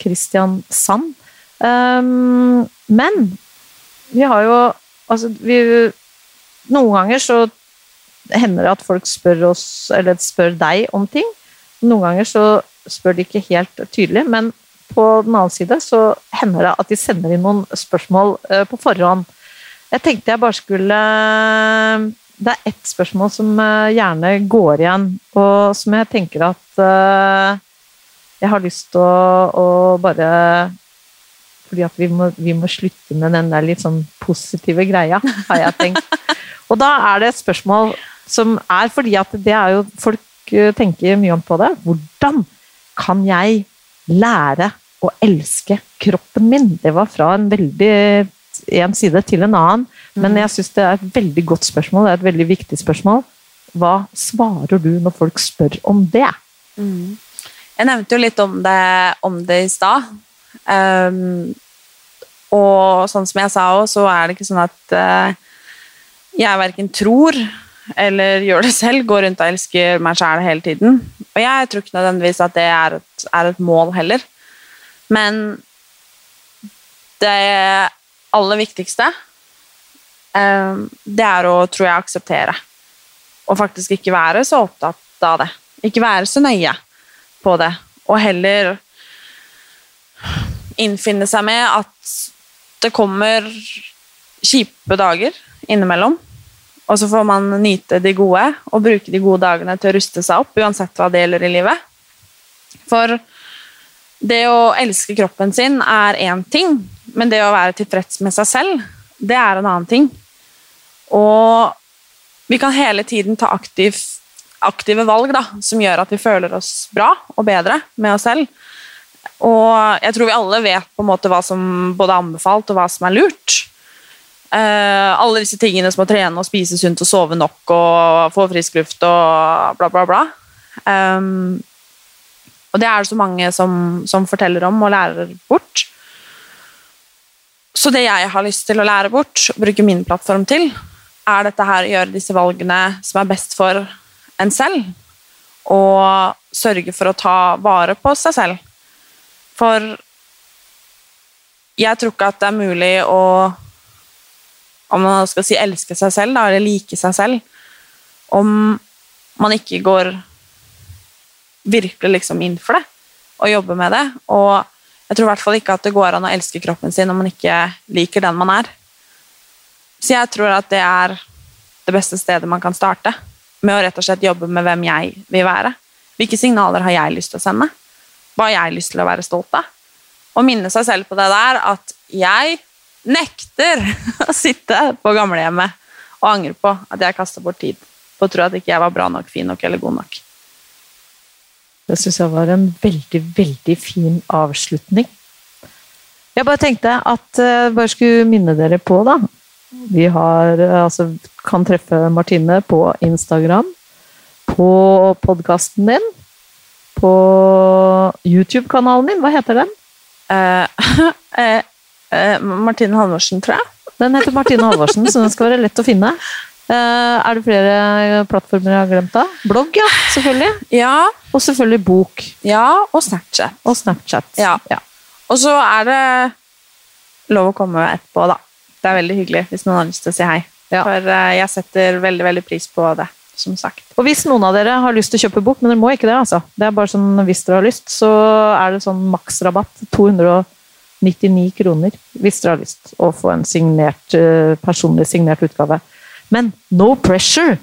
Kristiansand. Um, men vi har jo Altså, vi Noen ganger så hender det at folk spør oss, eller spør deg om ting. Noen ganger så spør de ikke helt tydelig, men på den annen side så hender det at de sender inn noen spørsmål eh, på forhånd. Jeg tenkte jeg bare skulle Det er ett spørsmål som eh, gjerne går igjen, og som jeg tenker at eh, jeg har lyst til å, å bare fordi at vi må, vi må, slutte med den der litt sånn positive greia, har jeg tenkt. Og da er det et spørsmål som er fordi at det er jo Folk tenker mye om på det. Hvordan kan jeg lære å elske kroppen min? Det var fra en veldig en side til en annen, men jeg syns det er et veldig godt spørsmål. Det er et veldig viktig spørsmål. Hva svarer du når folk spør om det? Mm. Jeg nevnte jo litt om det, om det i stad. Um, og sånn som jeg sa òg, så er det ikke sånn at uh, jeg verken tror eller gjør det selv, går rundt og elsker meg sjæl hele tiden. Og jeg tror ikke nødvendigvis at det er et, er et mål heller. Men det aller viktigste, um, det er å, tror jeg, akseptere. Og faktisk ikke være så opptatt av det. Ikke være så nøye på det. Og heller innfinne seg med at det kommer kjipe dager innimellom. Og så får man nyte de gode og bruke de gode dagene til å ruste seg opp, uansett hva det gjelder i livet. For det å elske kroppen sin er én ting, men det å være tilfreds med seg selv, det er en annen ting. Og vi kan hele tiden ta aktiv, aktive valg da, som gjør at vi føler oss bra og bedre med oss selv. Og jeg tror vi alle vet på en måte hva som både er anbefalt og hva som er lurt. Uh, alle disse tingene som å trene og spise sunt og sove nok og få frisk luft og bla, bla, bla. Um, og det er det så mange som, som, forteller om og lærer bort. Så det jeg har lyst til å lære bort, bruke min plattform til, er dette her å gjøre disse valgene som er best for en selv, og sørge for å ta vare på seg selv. For jeg tror ikke at det er mulig å Om man skal si elske seg selv, da, eller like seg selv, om man ikke går virkelig liksom inn for det og jobber med det. Og jeg tror i hvert fall ikke at det går an å elske kroppen sin om man ikke liker den man er. Så jeg tror at det er det beste stedet man kan starte. Med å rett og slett jobbe med hvem jeg vil være. Hvilke signaler har jeg lyst til å sende? hva har jeg lyst til å være stolt av? Og minne seg selv på det der at jeg nekter (laughs) å sitte på gamlehjemmet og angre på at jeg kasta bort tid på å tro at ikke jeg var bra nok, fin nok eller god nok. Det syns jeg var en veldig, veldig fin avslutning. Jeg bare tenkte at jeg bare skulle minne dere på, da. Vi har, altså, kan treffe Martine på Instagram, på podkasten din på YouTube-kanalen din. Hva heter den? Uh, uh, uh, Martine Halvorsen, tror jeg. Den heter Martine Halvorsen, så den skal være lett å finne. er det flere plattformer jeg har glemt? da? Blogg, ja. Selvfølgelig. Ja. Og selvfølgelig bok. Ja, og Snapchat. Og Snapchat. Ja. ja. Og så er det lov å komme etterpå, da. Det er veldig hyggelig hvis noen har lyst til å si hei. Ja. For jeg setter veldig, veldig pris på det som sagt. Og hvis noen av dere har lyst til å kjøpe bok, men dere må ikke det, altså. Det er bare sånn hvis dere har lyst, så er det sånn maksrabatt. 299 kroner hvis dere har lyst å få en signert, eh, personlig signert utgave. Men no pressure!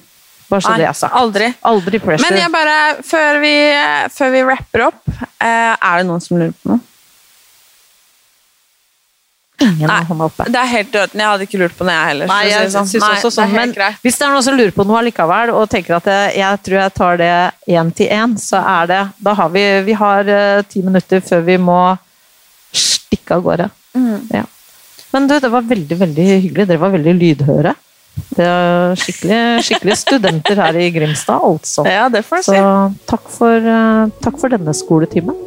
Bare så Nei, det er sagt. Aldri. aldri pressure. Men jeg bare, før vi, før vi rapper opp, eh, er det noen som lurer på noe? Ingen Nei, hånda oppe. Det er helt døden. Jeg hadde ikke lurt på det, jeg heller. Nei, jeg sånn. synes også sånn, men greit. hvis det er noen som lurer på noe allikevel, og tenker at jeg, jeg tror jeg tar det én til én, så er det Da har vi Vi har uh, ti minutter før vi må stikke av gårde. Mm. Ja. Men du, det var veldig, veldig hyggelig. Dere var veldig lydhøre. Det er skikkelig, skikkelig studenter her i Grimstad, altså. (laughs) Ja, det får du si. Så takk for, uh, takk for denne skoletimen.